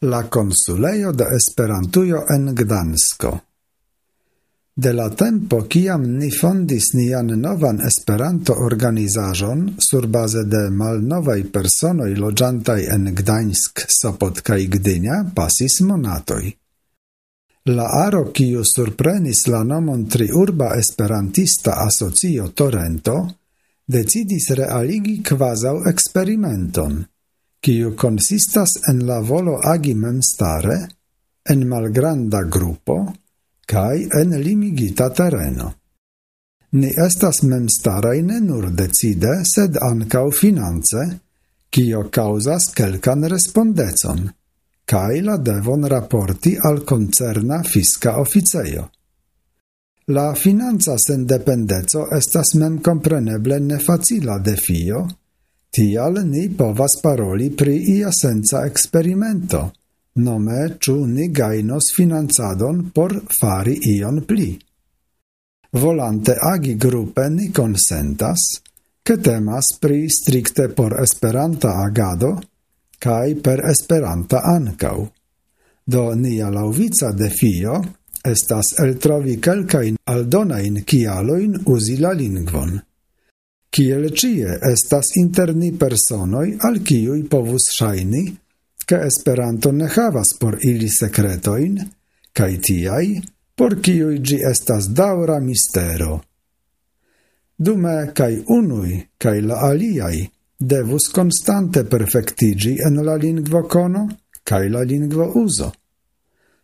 la consuleio de Esperantujo en Gdansko. De la tempo kiam ni fondis nian novan Esperanto organizajon sur base de malnovaj personoj loĝantaj en Gdańsk, Sopot kaj Gdynia pasis monatoj. La aro kiu surprenis la nomon Triurba Esperantista Asocio Torento decidis realigi kvazaŭ eksperimenton – quiu consistas en la volo agi memstare, en malgranda gruppo, cae en limigita terreno. Ni estas memstarai ne nur decide, sed ancau finance, kio causas quelcan respondecon, cae la devon rapporti al concerna fisca officeio. La finanza sendependezo estas mem compreneble nefacila defio, Tial ni povas paroli pri ia senza experimento, nome ĉu ni gainos financadon por fari ion pli. Volante agi grupe ni consentas, che temas pri stricte por Esperanta agado, cae per Esperanta ancau. Do nia lauvica defio estas eltrovi calcain aldonain kialoin usi la lingvon kiel cie estas interni personoj, al kiui povus ŝajni, ke Esperanto ne havas por ili secretoin, kaj tiaj, por kiuj gi estas daura mistero. Dume kai unui, kaj la aliai, devus konstante perfectigi en la lingvo kono kaj la lingvo uzo.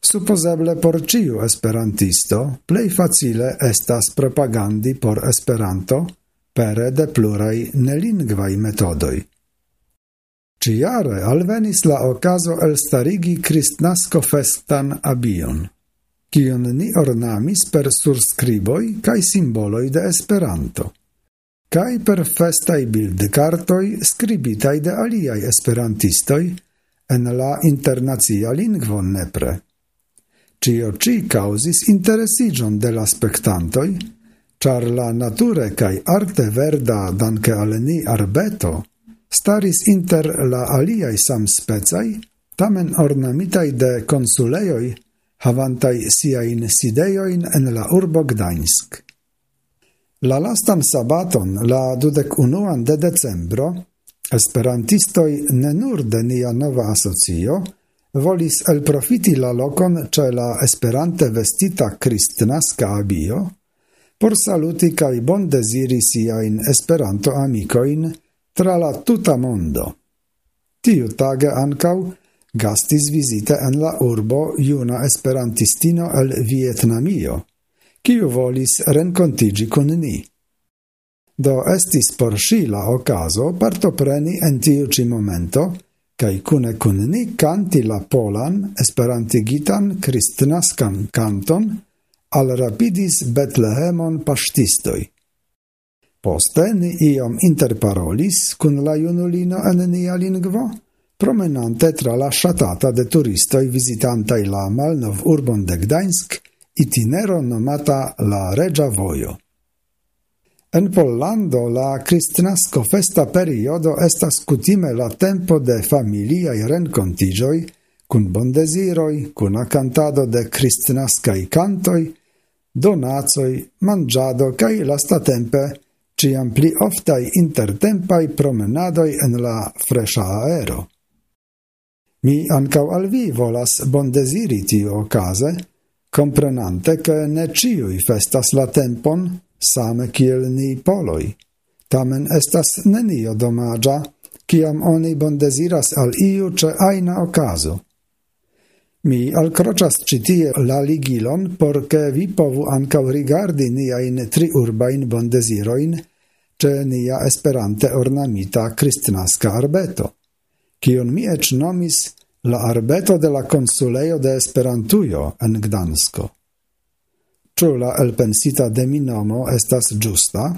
Supposeble por ciu esperantisto plej facile estas propagandi por Esperanto – pere de pluraj nelingvaj metodoj. Ĉiare alvenis la ocaso el starigi Christnasco festan abion, cion ni ornamis per surscriboi cae simboloi de Esperanto, cae per festai bildcartoi scribitai de aliaj esperantistoi en la internacia lingvo nepre. Cio ci causis interesigion de la spectantoi, char la nature cae arte verda danke al ni arbeto staris inter la aliai samspecai, tamen ornamitai de consuleioi havantai siain sideioin en la urbo Gdańsk. La lastan sabaton, la dudek unuan de decembro, esperantistoi ne nur de nia nova asocio, volis elprofiti la lokon ce la esperante vestita kristnaska abio, por saluti cae bon desiri siain esperanto amicoin tra la tuta mondo. Tiu tage ancau gastis visite en la urbo iuna esperantistino el Vietnamio, kiu volis rencontigi con ni. Do estis por si la ocaso partopreni en tiu ci momento, cae cune kun ni canti la polan esperantigitan cristnascan canton, alrapidis Betlehemon paŝtistoj. Poste ni iom interparolis cun la junulino en nia lingvo, promenante tra la shatata de turistoi visitantai la malnovurbon de Gdańsk, itinero nomata la Regia Vojo. En Pollando la kristnasko festa periodo estas kutime la tempo de familiaj renkontiĝoj kun bondeziroj, cun akantado de cristinascai cantoi, donazoi, mangiado, cae lasta tempe, ciam pli oftai intertempai promenadoi en la fresha aero. Mi ancau al vi volas bondeziri tiu ocase, comprenante che ne ciui festas la tempon same kiel ni poloi. Tamen estas nenio domagia, ciam oni bondesiras al iu ce aina ocaso. Mi alcrochas citie la ligilon, porce vi povu ancau rigardi niain tri urbain bondesiroin, ce nia esperante ornamita cristnasca arbeto, cion mi ec nomis la arbeto de la consuleio de Esperantujo en Gdansko. Ĉu la elpensita de mi nomo estas giusta?